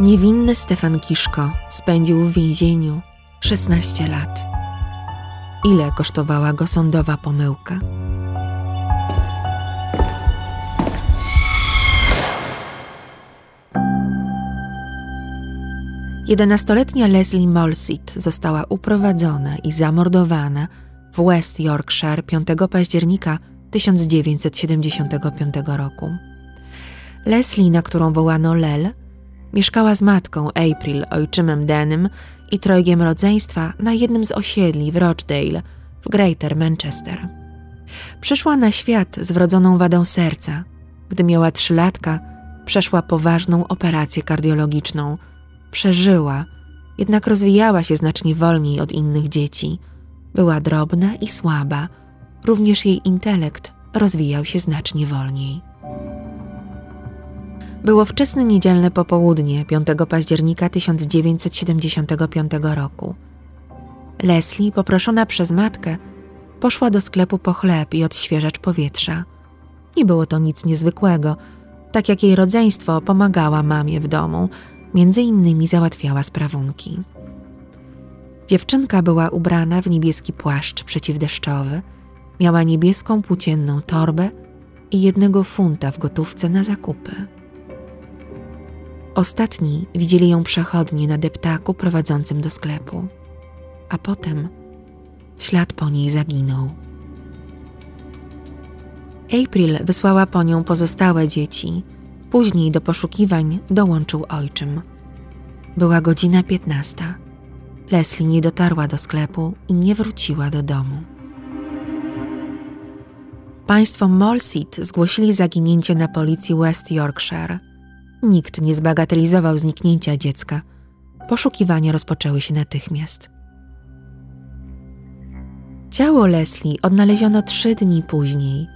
Niewinny Stefan Kiszko spędził w więzieniu 16 lat. Ile kosztowała go sądowa pomyłka? Jedenastoletnia Leslie Molsit została uprowadzona i zamordowana w West Yorkshire 5 października 1975 roku. Leslie, na którą wołano Lel, mieszkała z matką April, ojczymem Denym i trojgiem rodzeństwa na jednym z osiedli w Rochdale w Greater Manchester. Przyszła na świat z wrodzoną wadą serca. Gdy miała trzylatka, przeszła poważną operację kardiologiczną. Przeżyła, jednak rozwijała się znacznie wolniej od innych dzieci. Była drobna i słaba, również jej intelekt rozwijał się znacznie wolniej. Było wczesne niedzielne popołudnie 5 października 1975 roku. Leslie, poproszona przez matkę, poszła do sklepu po chleb i odświeżacz powietrza. Nie było to nic niezwykłego, tak jak jej rodzeństwo pomagała mamie w domu, między innymi załatwiała sprawunki. Dziewczynka była ubrana w niebieski płaszcz przeciwdeszczowy, miała niebieską płócienną torbę i jednego funta w gotówce na zakupy. Ostatni widzieli ją przechodnie na deptaku prowadzącym do sklepu, a potem ślad po niej zaginął. April wysłała po nią pozostałe dzieci. Później do poszukiwań dołączył ojczym. Była godzina piętnasta. Leslie nie dotarła do sklepu i nie wróciła do domu. Państwo Molsit zgłosili zaginięcie na policji West Yorkshire. Nikt nie zbagatelizował zniknięcia dziecka. Poszukiwania rozpoczęły się natychmiast. Ciało Leslie odnaleziono trzy dni później.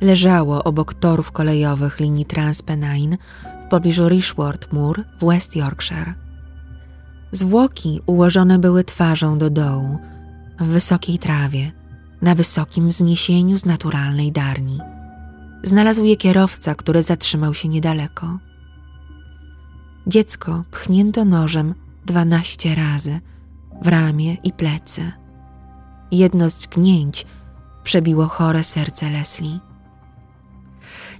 Leżało obok torów kolejowych linii Transpennine w pobliżu Rishworth Moor w West Yorkshire. Zwłoki ułożone były twarzą do dołu, w wysokiej trawie, na wysokim wzniesieniu z naturalnej darni. Znalazł je kierowca, który zatrzymał się niedaleko. Dziecko pchnięto nożem dwanaście razy w ramię i plecy. Jedno z tknięć przebiło chore serce Leslie.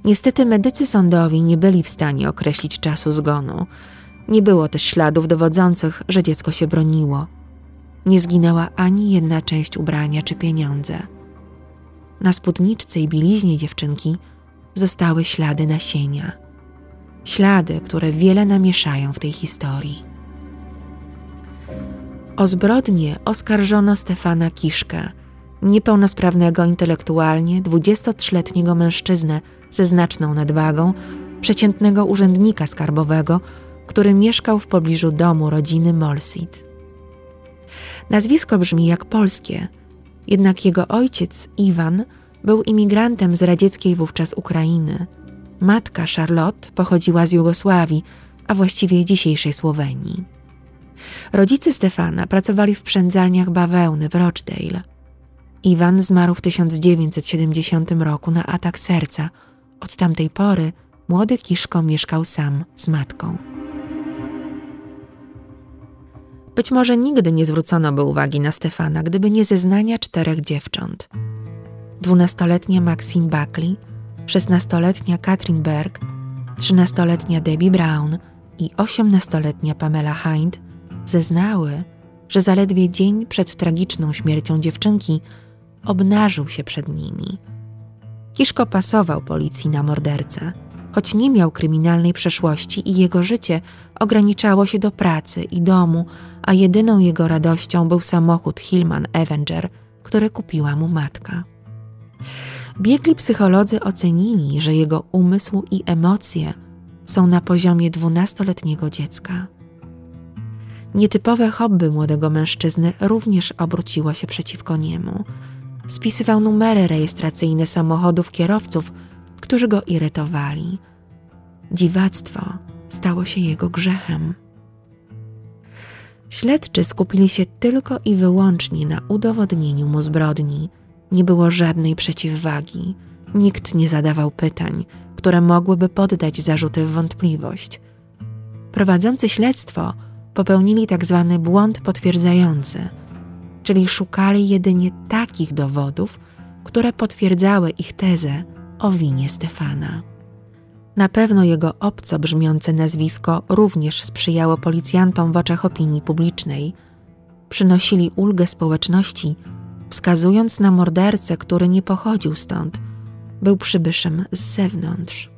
Niestety medycy sądowi nie byli w stanie określić czasu zgonu. Nie było też śladów dowodzących, że dziecko się broniło. Nie zginęła ani jedna część ubrania czy pieniądze. Na spódniczce i bieliźnie dziewczynki zostały ślady nasienia. Ślady, które wiele namieszają w tej historii. O zbrodnię oskarżono Stefana Kiszkę, niepełnosprawnego intelektualnie 23-letniego mężczyznę ze znaczną nadwagą, przeciętnego urzędnika skarbowego, który mieszkał w pobliżu domu rodziny Molsit. Nazwisko brzmi jak polskie, jednak jego ojciec Iwan był imigrantem z radzieckiej wówczas Ukrainy. Matka Charlotte pochodziła z Jugosławii, a właściwie dzisiejszej Słowenii. Rodzice Stefana pracowali w przędzalniach bawełny w Rochdale. Iwan zmarł w 1970 roku na atak serca. Od tamtej pory młody Kiszko mieszkał sam z matką. Być może nigdy nie zwrócono by uwagi na Stefana, gdyby nie zeznania czterech dziewcząt. Dwunastoletnia Maxine Buckley, szesnastoletnia Katrin Berg, trzynastoletnia Debbie Brown i osiemnastoletnia Pamela Hind zeznały, że zaledwie dzień przed tragiczną śmiercią dziewczynki obnażył się przed nimi. Kiszko pasował policji na mordercę, choć nie miał kryminalnej przeszłości i jego życie ograniczało się do pracy i domu, a jedyną jego radością był samochód Hillman Avenger, który kupiła mu matka. Biegli psycholodzy ocenili, że jego umysł i emocje są na poziomie dwunastoletniego dziecka. Nietypowe hobby młodego mężczyzny również obróciło się przeciwko niemu. Spisywał numery rejestracyjne samochodów kierowców, którzy go irytowali. Dziwactwo stało się jego grzechem. Śledczy skupili się tylko i wyłącznie na udowodnieniu mu zbrodni. Nie było żadnej przeciwwagi. Nikt nie zadawał pytań, które mogłyby poddać zarzuty w wątpliwość. Prowadzący śledztwo popełnili tak zwany błąd potwierdzający, czyli szukali jedynie takich dowodów, które potwierdzały ich tezę o winie Stefana. Na pewno jego obco brzmiące nazwisko również sprzyjało policjantom w oczach opinii publicznej. Przynosili ulgę społeczności, wskazując na mordercę, który nie pochodził stąd, był przybyszem z zewnątrz.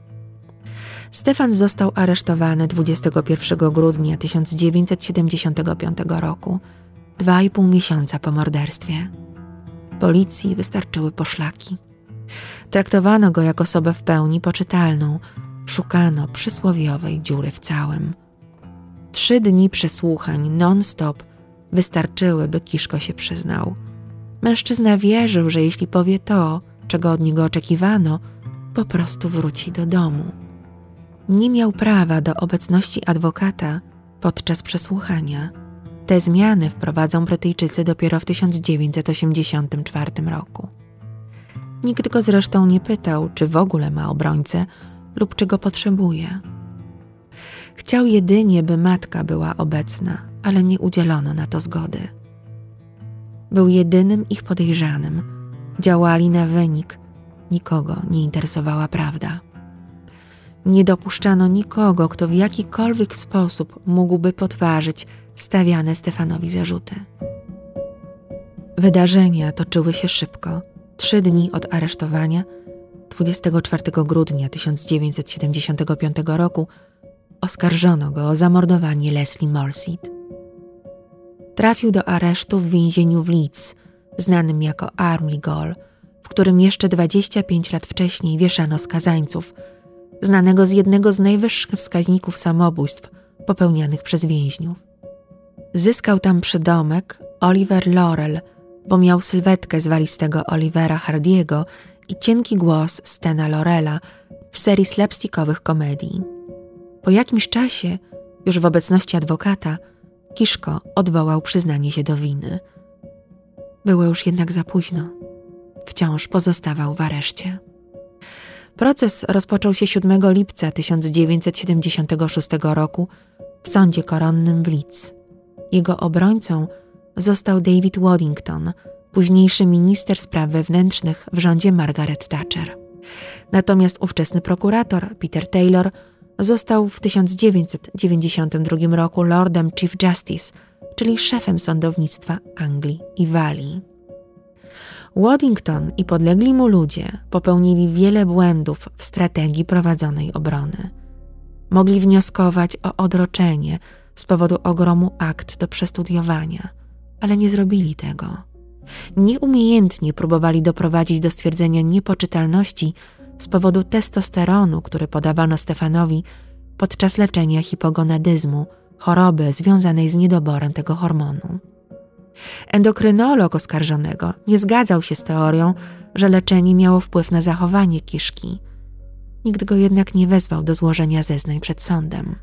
Stefan został aresztowany 21 grudnia 1975 roku, dwa i pół miesiąca po morderstwie. Policji wystarczyły poszlaki. Traktowano go jako osobę w pełni poczytalną, szukano przysłowiowej dziury w całym. Trzy dni przesłuchań non-stop wystarczyły, by Kiszko się przyznał. Mężczyzna wierzył, że jeśli powie to, czego od niego oczekiwano, po prostu wróci do domu. Nie miał prawa do obecności adwokata podczas przesłuchania. Te zmiany wprowadzą Brytyjczycy dopiero w 1984 roku. Nikt go zresztą nie pytał, czy w ogóle ma obrońcę lub czy go potrzebuje. Chciał jedynie, by matka była obecna, ale nie udzielono na to zgody. Był jedynym ich podejrzanym. Działali na wynik. Nikogo nie interesowała prawda. Nie dopuszczano nikogo, kto w jakikolwiek sposób mógłby podważyć stawiane Stefanowi zarzuty. Wydarzenia toczyły się szybko. Trzy dni od aresztowania, 24 grudnia 1975 roku, oskarżono go o zamordowanie Leslie Molseed. Trafił do aresztu w więzieniu w Leeds, znanym jako Armley Gall, w którym jeszcze 25 lat wcześniej wieszano skazańców, znanego z jednego z najwyższych wskaźników samobójstw popełnianych przez więźniów. Zyskał tam przydomek Oliver Laurel, bo miał sylwetkę zwalistego Olivera Hardiego i cienki głos Stena Lorela w serii slapstickowych komedii. Po jakimś czasie, już w obecności adwokata, Kiszko odwołał przyznanie się do winy. Było już jednak za późno. Wciąż pozostawał w areszcie. Proces rozpoczął się 7 lipca 1976 roku w sądzie koronnym w Leeds. Jego obrońcą został David Waddington, późniejszy minister spraw wewnętrznych w rządzie Margaret Thatcher. Natomiast ówczesny prokurator Peter Taylor został w 1992 roku Lordem Chief Justice, czyli szefem sądownictwa Anglii i Walii. Waddington i podlegli mu ludzie popełnili wiele błędów w strategii prowadzonej obrony. Mogli wnioskować o odroczenie z powodu ogromu akt do przestudiowania, ale nie zrobili tego. Nieumiejętnie próbowali doprowadzić do stwierdzenia niepoczytalności z powodu testosteronu, który podawano Stefanowi podczas leczenia hipogonadyzmu, choroby związanej z niedoborem tego hormonu. Endokrynolog oskarżonego nie zgadzał się z teorią, że leczenie miało wpływ na zachowanie kiszki. Nikt go jednak nie wezwał do złożenia zeznań przed sądem.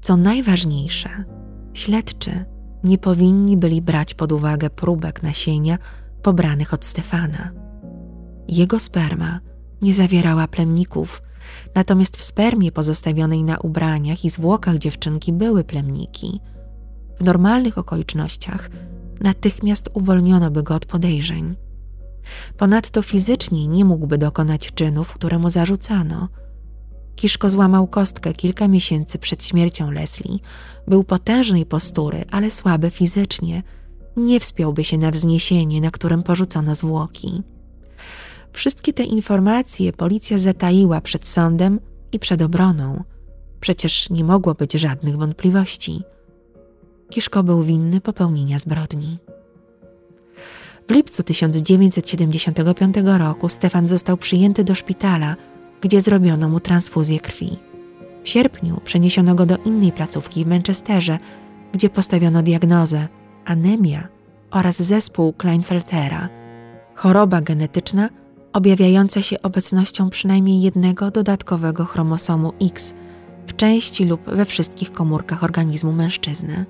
Co najważniejsze, śledczy nie powinni byli brać pod uwagę próbek nasienia pobranych od Stefana. Jego sperma nie zawierała plemników, natomiast w spermie pozostawionej na ubraniach i zwłokach dziewczynki były plemniki. W normalnych okolicznościach natychmiast uwolniono by go od podejrzeń. Ponadto fizycznie nie mógłby dokonać czynów, które mu zarzucano. Kiszko złamał kostkę kilka miesięcy przed śmiercią Leslie. Był potężnej postury, ale słaby fizycznie. Nie wspiąłby się na wzniesienie, na którym porzucono zwłoki. Wszystkie te informacje policja zataiła przed sądem i przed obroną. Przecież nie mogło być żadnych wątpliwości. Kiszko był winny popełnienia zbrodni. W lipcu 1975 roku Stefan został przyjęty do szpitala, gdzie zrobiono mu transfuzję krwi. W sierpniu przeniesiono go do innej placówki w Manchesterze, gdzie postawiono diagnozę anemia oraz zespół Kleinfeltera, choroba genetyczna objawiająca się obecnością przynajmniej jednego dodatkowego chromosomu X w części lub we wszystkich komórkach organizmu mężczyzny.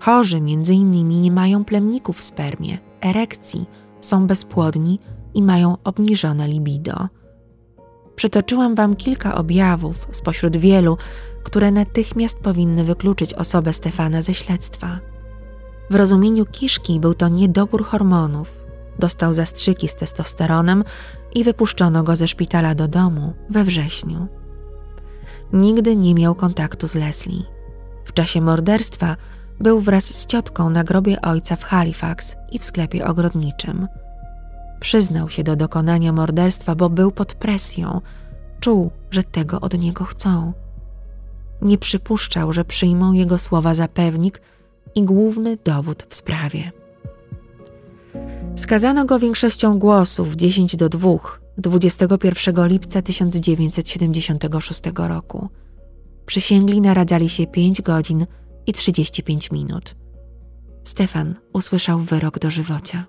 Chorzy innymi nie mają plemników w spermie, erekcji, są bezpłodni i mają obniżone libido. Przytoczyłam Wam kilka objawów spośród wielu, które natychmiast powinny wykluczyć osobę Stefana ze śledztwa. W rozumieniu Kiszki był to niedobór hormonów. Dostał zastrzyki z testosteronem i wypuszczono go ze szpitala do domu we wrześniu. Nigdy nie miał kontaktu z Leslie. W czasie morderstwa był wraz z ciotką na grobie ojca w Halifax i w sklepie ogrodniczym. Przyznał się do dokonania morderstwa, bo był pod presją. Czuł, że tego od niego chcą. Nie przypuszczał, że przyjmą jego słowa za pewnik i główny dowód w sprawie. Skazano go większością głosów 10 do 2 21 lipca 1976 roku. Przysięgli naradzali się 5 godzin i 35 minut. Stefan usłyszał wyrok do żywocia.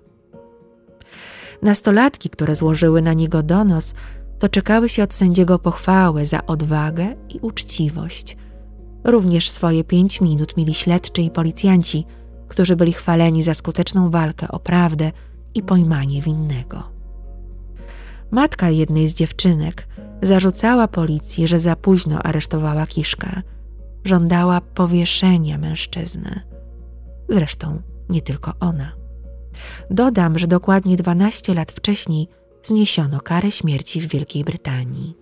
Nastolatki, które złożyły na niego donos, doczekały się od sędziego pochwały za odwagę i uczciwość. Również swoje pięć minut mieli śledczy i policjanci, którzy byli chwaleni za skuteczną walkę o prawdę i pojmanie winnego. Matka jednej z dziewczynek zarzucała policji, że za późno aresztowała Kiszkę. Żądała powieszenia mężczyzny. Zresztą nie tylko ona. Dodam, że dokładnie 12 lat wcześniej zniesiono karę śmierci w Wielkiej Brytanii.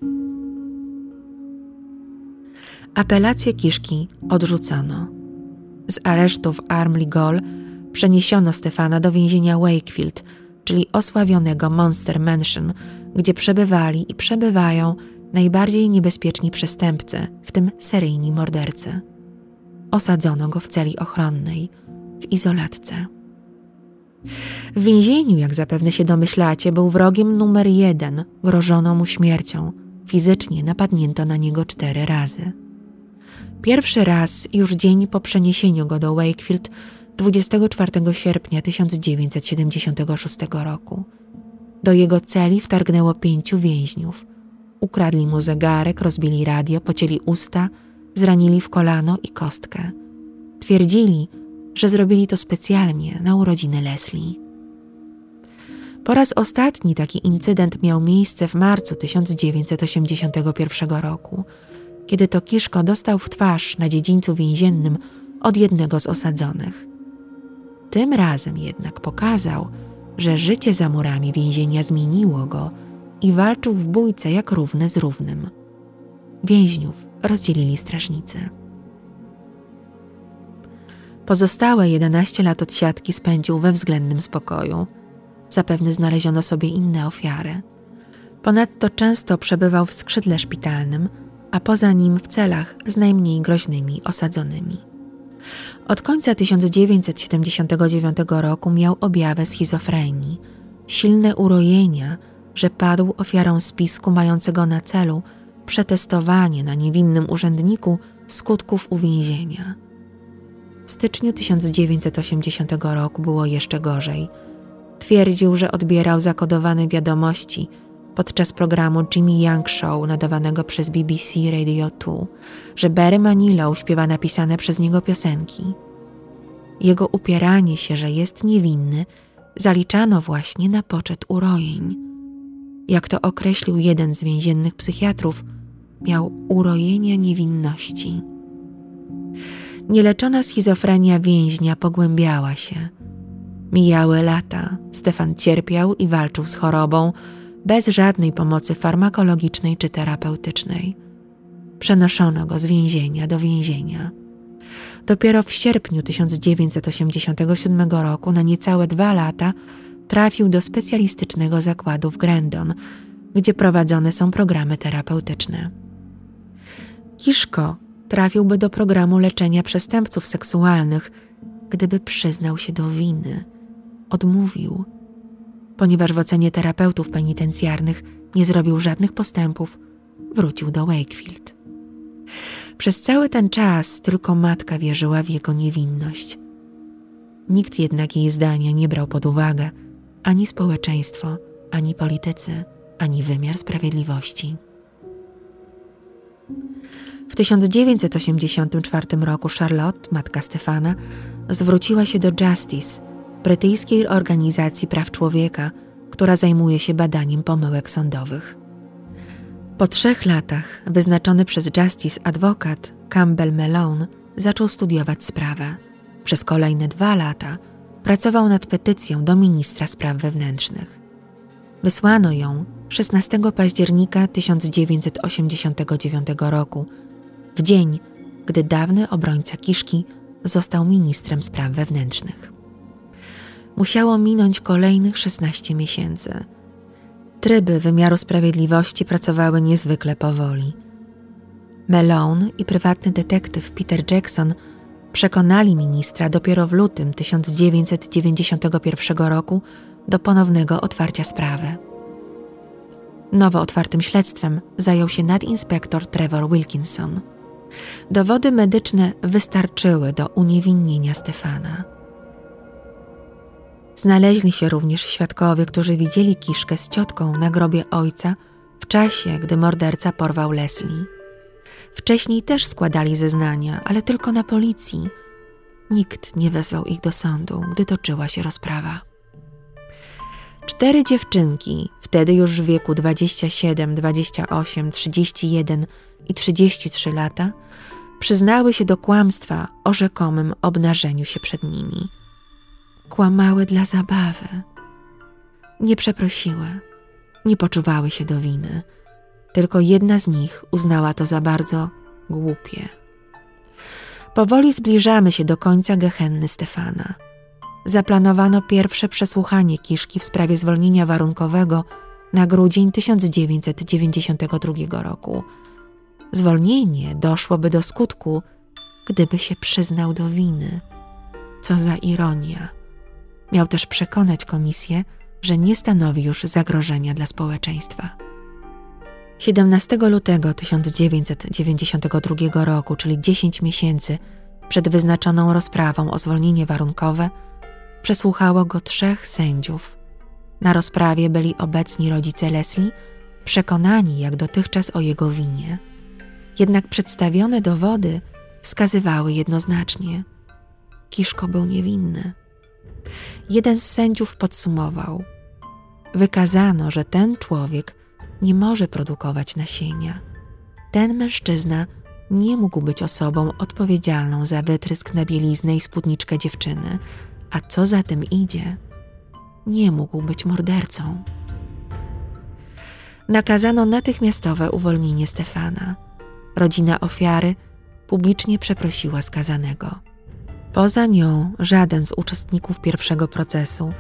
Apelację Kiszki odrzucono. Z aresztu w Armley Gall przeniesiono Stefana do więzienia Wakefield, czyli osławionego Monster Mansion, gdzie przebywali i przebywają najbardziej niebezpieczni przestępcy, w tym seryjni mordercy. Osadzono go w celi ochronnej, w izolatce. W więzieniu, jak zapewne się domyślacie, był wrogiem numer jeden, grożono mu śmiercią. Fizycznie napadnięto na niego cztery razy. Pierwszy raz już dzień po przeniesieniu go do Wakefield 24 sierpnia 1976 roku. Do jego celi wtargnęło pięciu więźniów. Ukradli mu zegarek, rozbili radio, pocięli usta, zranili w kolano i kostkę. Twierdzili, że zrobili to specjalnie na urodziny Leslie. Po raz ostatni taki incydent miał miejsce w marcu 1981 roku, kiedy to Kiszko dostał w twarz na dziedzińcu więziennym od jednego z osadzonych. Tym razem jednak pokazał, że życie za murami więzienia zmieniło go i walczył w bójce jak równy z równym. Więźniów rozdzielili strażnicy. Pozostałe 11 lat od siatki spędził we względnym spokoju. Zapewne znaleziono sobie inne ofiary. Ponadto często przebywał w skrzydle szpitalnym, a poza nim w celach z najmniej groźnymi osadzonymi. Od końca 1979 roku miał objawy schizofrenii, silne urojenia, że padł ofiarą spisku mającego na celu przetestowanie na niewinnym urzędniku skutków uwięzienia. W styczniu 1980 roku było jeszcze gorzej. Twierdził, że odbierał zakodowane wiadomości podczas programu Jimmy Young Show nadawanego przez BBC Radio 2, że Barry Manilow śpiewa napisane przez niego piosenki. Jego upieranie się, że jest niewinny, zaliczano właśnie na poczet urojeń. Jak to określił jeden z więziennych psychiatrów, miał urojenia niewinności. Nieleczona schizofrenia więźnia pogłębiała się. Mijały lata, Stefan cierpiał i walczył z chorobą bez żadnej pomocy farmakologicznej czy terapeutycznej. Przenoszono go z więzienia do więzienia. Dopiero w sierpniu 1987 roku, na niecałe dwa lata, trafił do specjalistycznego zakładu w Grendon, gdzie prowadzone są programy terapeutyczne. Kiszko trafiłby do programu leczenia przestępców seksualnych, gdyby przyznał się do winy. Odmówił, ponieważ w ocenie terapeutów penitencjarnych nie zrobił żadnych postępów, wrócił do Wakefield. Przez cały ten czas tylko matka wierzyła w jego niewinność. Nikt jednak jej zdania nie brał pod uwagę ani społeczeństwo, ani politycy, ani wymiar sprawiedliwości. W 1984 roku Charlotte, matka Stefana, zwróciła się do Justice, brytyjskiej organizacji praw człowieka, która zajmuje się badaniem pomyłek sądowych. Po trzech latach wyznaczony przez Justice adwokat Campbell Malone zaczął studiować sprawę. Przez kolejne dwa lata pracował nad petycją do ministra spraw wewnętrznych. Wysłano ją 16 października 1989 roku, w dzień, gdy dawny obrońca Kiszki został ministrem spraw wewnętrznych. Musiało minąć kolejnych 16 miesięcy. Tryby wymiaru sprawiedliwości pracowały niezwykle powoli. Malone i prywatny detektyw Peter Jackson przekonali ministra dopiero w lutym 1991 roku do ponownego otwarcia sprawy. Nowo otwartym śledztwem zajął się nadinspektor Trevor Wilkinson. Dowody medyczne wystarczyły do uniewinnienia Stefana. Znaleźli się również świadkowie, którzy widzieli kiszkę z ciotką na grobie ojca w czasie, gdy morderca porwał Leslie. Wcześniej też składali zeznania, ale tylko na policji. Nikt nie wezwał ich do sądu, gdy toczyła się rozprawa. Cztery dziewczynki, wtedy już w wieku 27, 28, 31 i 33 lata, przyznały się do kłamstwa o rzekomym obnażeniu się przed nimi. Kłamały dla zabawy. Nie przeprosiły, nie poczuwały się do winy. Tylko jedna z nich uznała to za bardzo głupie. Powoli zbliżamy się do końca gehenny Stefana. Zaplanowano pierwsze przesłuchanie Kiszki w sprawie zwolnienia warunkowego na grudzień 1992 roku. Zwolnienie doszłoby do skutku, gdyby się przyznał do winy. Co za ironia. Miał też przekonać komisję, że nie stanowi już zagrożenia dla społeczeństwa. 17 lutego 1992 roku, czyli 10 miesięcy przed wyznaczoną rozprawą o zwolnienie warunkowe, przesłuchało go trzech sędziów. Na rozprawie byli obecni rodzice Leslie, przekonani jak dotychczas o jego winie. Jednak przedstawione dowody wskazywały jednoznacznie: Kiszko był niewinny. Jeden z sędziów podsumował: Wykazano, że ten człowiek nie może produkować nasienia. Ten mężczyzna nie mógł być osobą odpowiedzialną za wytrysk na bieliznę i spódniczkę dziewczyny, a co za tym idzie, nie mógł być mordercą. Nakazano natychmiastowe uwolnienie Stefana. Rodzina ofiary publicznie przeprosiła skazanego. Poza nią żaden z uczestników pierwszego procesu,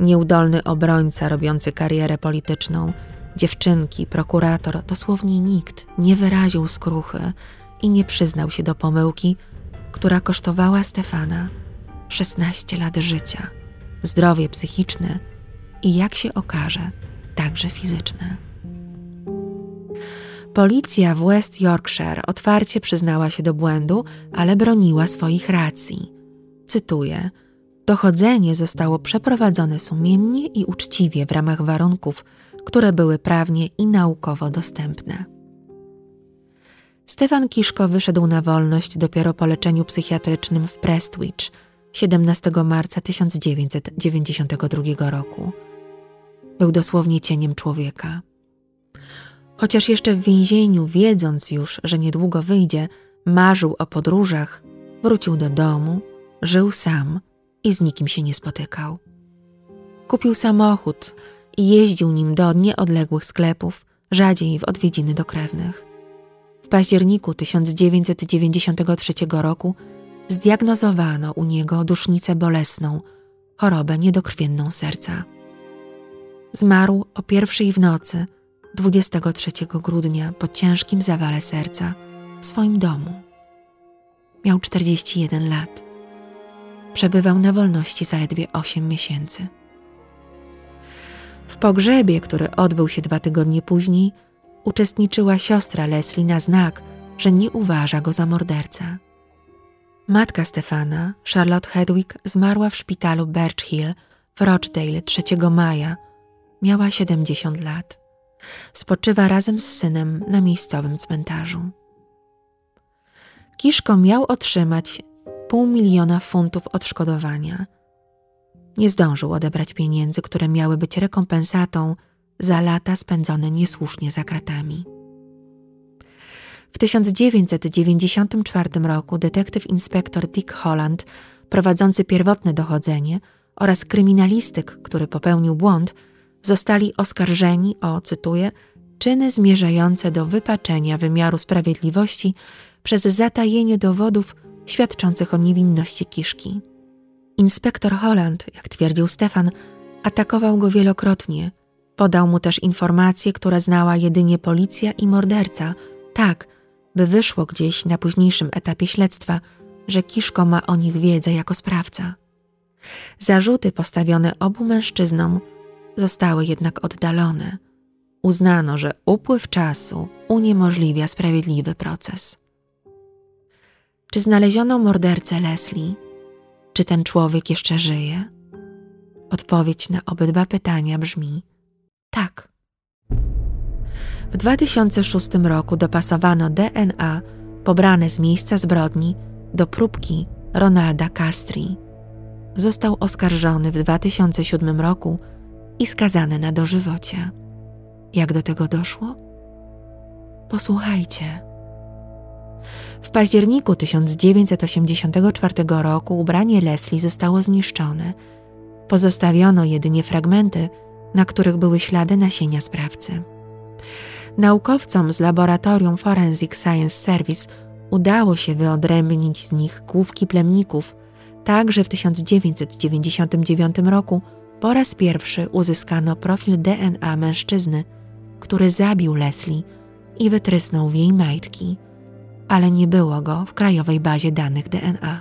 nieudolny obrońca robiący karierę polityczną, dziewczynki, prokurator, dosłownie nikt nie wyraził skruchy i nie przyznał się do pomyłki, która kosztowała Stefana 16 lat życia, zdrowie psychiczne i jak się okaże, także fizyczne. Policja w West Yorkshire otwarcie przyznała się do błędu, ale broniła swoich racji. Cytuję: Dochodzenie zostało przeprowadzone sumiennie i uczciwie w ramach warunków, które były prawnie i naukowo dostępne. Stefan Kiszko wyszedł na wolność dopiero po leczeniu psychiatrycznym w Prestwich 17 marca 1992 roku. Był dosłownie cieniem człowieka. Chociaż jeszcze w więzieniu, wiedząc już, że niedługo wyjdzie, marzył o podróżach, wrócił do domu, żył sam i z nikim się nie spotykał. Kupił samochód i jeździł nim do nieodległych sklepów, rzadziej w odwiedziny do krewnych. W październiku 1993 roku zdiagnozowano u niego dusznicę bolesną, chorobę niedokrwienną serca. Zmarł o pierwszej w nocy 23 grudnia po ciężkim zawale serca w swoim domu. Miał 41 lat. Przebywał na wolności zaledwie 8 miesięcy. W pogrzebie, który odbył się dwa tygodnie później, uczestniczyła siostra Leslie na znak, że nie uważa go za mordercę. Matka Stefana, Charlotte Hedwig, zmarła w szpitalu Birch Hill w Rochdale 3 maja. Miała 70 lat. Spoczywa razem z synem na miejscowym cmentarzu. Kiszko miał otrzymać pół miliona funtów odszkodowania. Nie zdążył odebrać pieniędzy, które miały być rekompensatą za lata spędzone niesłusznie za kratami. W 1994 roku detektyw inspektor Dick Holland, prowadzący pierwotne dochodzenie oraz kryminalistyk, który popełnił błąd, zostali oskarżeni o, cytuję, czyny zmierzające do wypaczenia wymiaru sprawiedliwości przez zatajenie dowodów świadczących o niewinności Kiszki. Inspektor Holland, jak twierdził Stefan, atakował go wielokrotnie. Podał mu też informacje, które znała jedynie policja i morderca, tak, by wyszło gdzieś na późniejszym etapie śledztwa, że Kiszko ma o nich wiedzę jako sprawca. Zarzuty postawione obu mężczyznom zostały jednak oddalone. Uznano, że upływ czasu uniemożliwia sprawiedliwy proces. Czy znaleziono mordercę Leslie? Czy ten człowiek jeszcze żyje? Odpowiedź na obydwa pytania brzmi tak. W 2006 roku dopasowano DNA pobrane z miejsca zbrodni do próbki Ronalda Castri. Został oskarżony w 2007 roku i skazany na dożywocie. Jak do tego doszło? Posłuchajcie. W październiku 1984 roku ubranie Leslie zostało zniszczone. Pozostawiono jedynie fragmenty, na których były ślady nasienia sprawcy. Naukowcom z laboratorium Forensic Science Service udało się wyodrębnić z nich główki plemników, tak że w 1999 roku po raz pierwszy uzyskano profil DNA mężczyzny, który zabił Leslie i wytrysnął w jej majtki – ale nie było go w krajowej bazie danych DNA.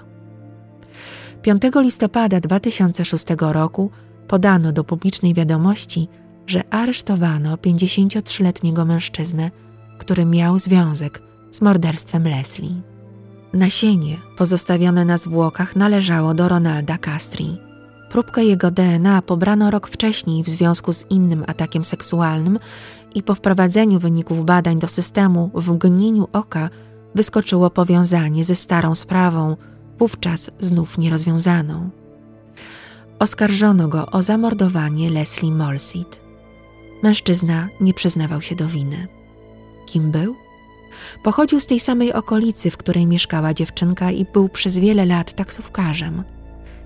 5 listopada 2006 roku podano do publicznej wiadomości, że aresztowano 53-letniego mężczyznę, który miał związek z morderstwem Leslie. Nasienie pozostawione na zwłokach należało do Ronalda Castri. Próbkę jego DNA pobrano rok wcześniej w związku z innym atakiem seksualnym i po wprowadzeniu wyników badań do systemu w mgnieniu oka wyskoczyło powiązanie ze starą sprawą, wówczas znów nierozwiązaną. Oskarżono go o zamordowanie Leslie Molsit. Mężczyzna nie przyznawał się do winy. Kim był? Pochodził z tej samej okolicy, w której mieszkała dziewczynka i był przez wiele lat taksówkarzem.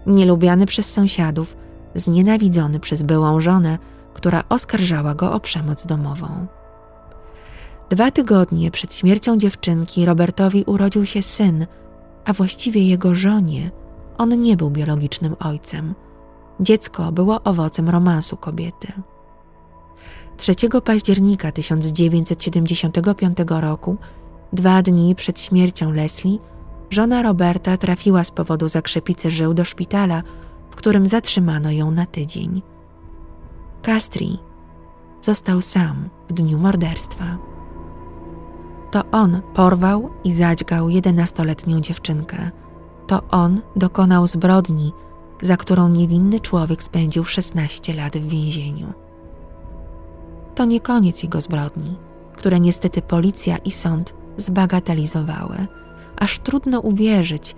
Nielubiany przez sąsiadów, znienawidzony przez byłą żonę, która oskarżała go o przemoc domową. Dwa tygodnie przed śmiercią dziewczynki Robertowi urodził się syn, a właściwie jego żonie on nie był biologicznym ojcem. Dziecko było owocem romansu kobiety. 3 października 1975 roku, dwa dni przed śmiercią Leslie, żona Roberta trafiła z powodu zakrzepicy żył do szpitala, w którym zatrzymano ją na tydzień. Castri został sam w dniu morderstwa. To on porwał i zadźgał jedenastoletnią dziewczynkę. To on dokonał zbrodni, za którą niewinny człowiek spędził 16 lat w więzieniu. To nie koniec jego zbrodni, które niestety policja i sąd zbagatelizowały. Aż trudno uwierzyć,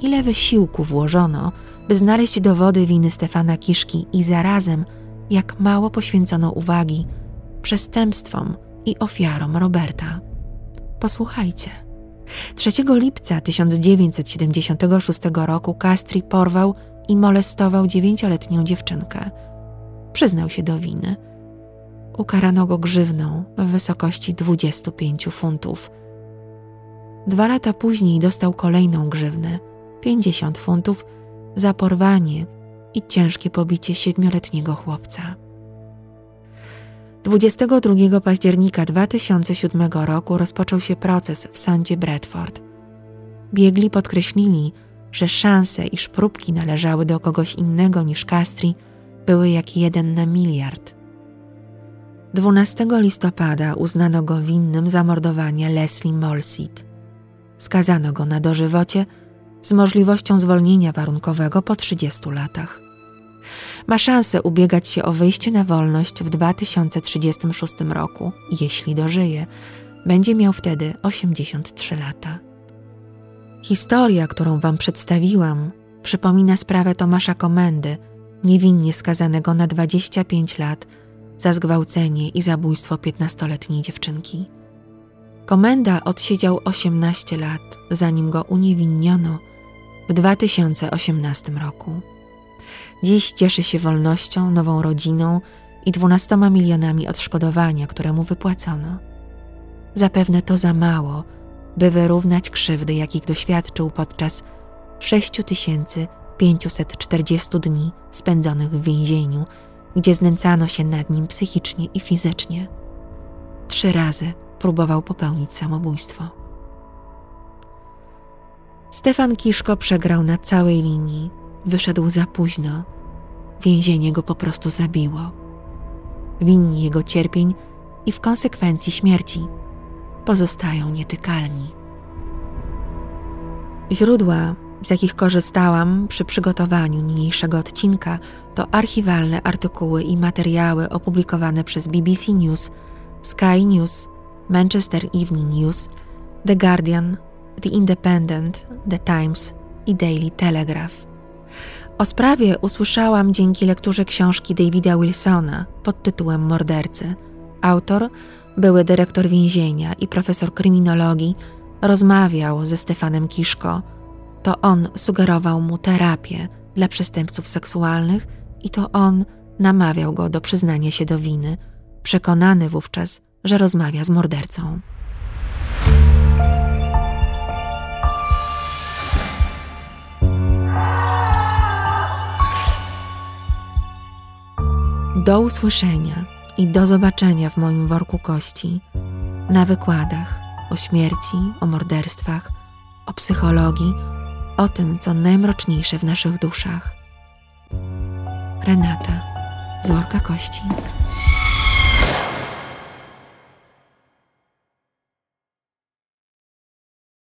ile wysiłku włożono, by znaleźć dowody winy Stefana Kiszki i zarazem, jak mało poświęcono uwagi przestępstwom i ofiarom Roberta. Posłuchajcie. 3 lipca 1976 roku Castri porwał i molestował dziewięcioletnią dziewczynkę. Przyznał się do winy. Ukarano go grzywną w wysokości 25 funtów. Dwa lata później dostał kolejną grzywnę 50 funtów za porwanie i ciężkie pobicie siedmioletniego chłopca. 22 października 2007 roku rozpoczął się proces w sądzie Bradford. Biegli podkreślili, że szanse, iż próbki należały do kogoś innego niż Castri, były jak jeden na miliard. 12 listopada uznano go winnym zamordowania Leslie Molsit. Skazano go na dożywocie z możliwością zwolnienia warunkowego po 30 latach ma szansę ubiegać się o wyjście na wolność w 2036 roku, jeśli dożyje. Będzie miał wtedy 83 lata. Historia, którą Wam przedstawiłam, przypomina sprawę Tomasza Komendy, niewinnie skazanego na 25 lat za zgwałcenie i zabójstwo 15-letniej dziewczynki. Komenda odsiedział 18 lat, zanim go uniewinniono w 2018 roku. Dziś cieszy się wolnością, nową rodziną i 12 milionami odszkodowania, które mu wypłacono. Zapewne to za mało, by wyrównać krzywdy, jakich doświadczył podczas 6540 dni spędzonych w więzieniu, gdzie znęcano się nad nim psychicznie i fizycznie. Trzy razy próbował popełnić samobójstwo. Stefan Kiszko przegrał na całej linii, wyszedł za późno. Więzienie go po prostu zabiło. Winni jego cierpień i w konsekwencji śmierci pozostają nietykalni. Źródła, z jakich korzystałam przy przygotowaniu niniejszego odcinka, to archiwalne artykuły i materiały opublikowane przez BBC News, Sky News, Manchester Evening News, The Guardian, The Independent, The Times i Daily Telegraph. O sprawie usłyszałam dzięki lekturze książki Davida Wilsona pod tytułem Mordercy. Autor, były dyrektor więzienia i profesor kryminologii, rozmawiał ze Stefanem Kiszko. To on sugerował mu terapię dla przestępców seksualnych i to on namawiał go do przyznania się do winy, przekonany wówczas, że rozmawia z mordercą. Do usłyszenia i do zobaczenia w moim worku kości, na wykładach o śmierci, o morderstwach, o psychologii, o tym, co najmroczniejsze w naszych duszach. Renata z worka kości.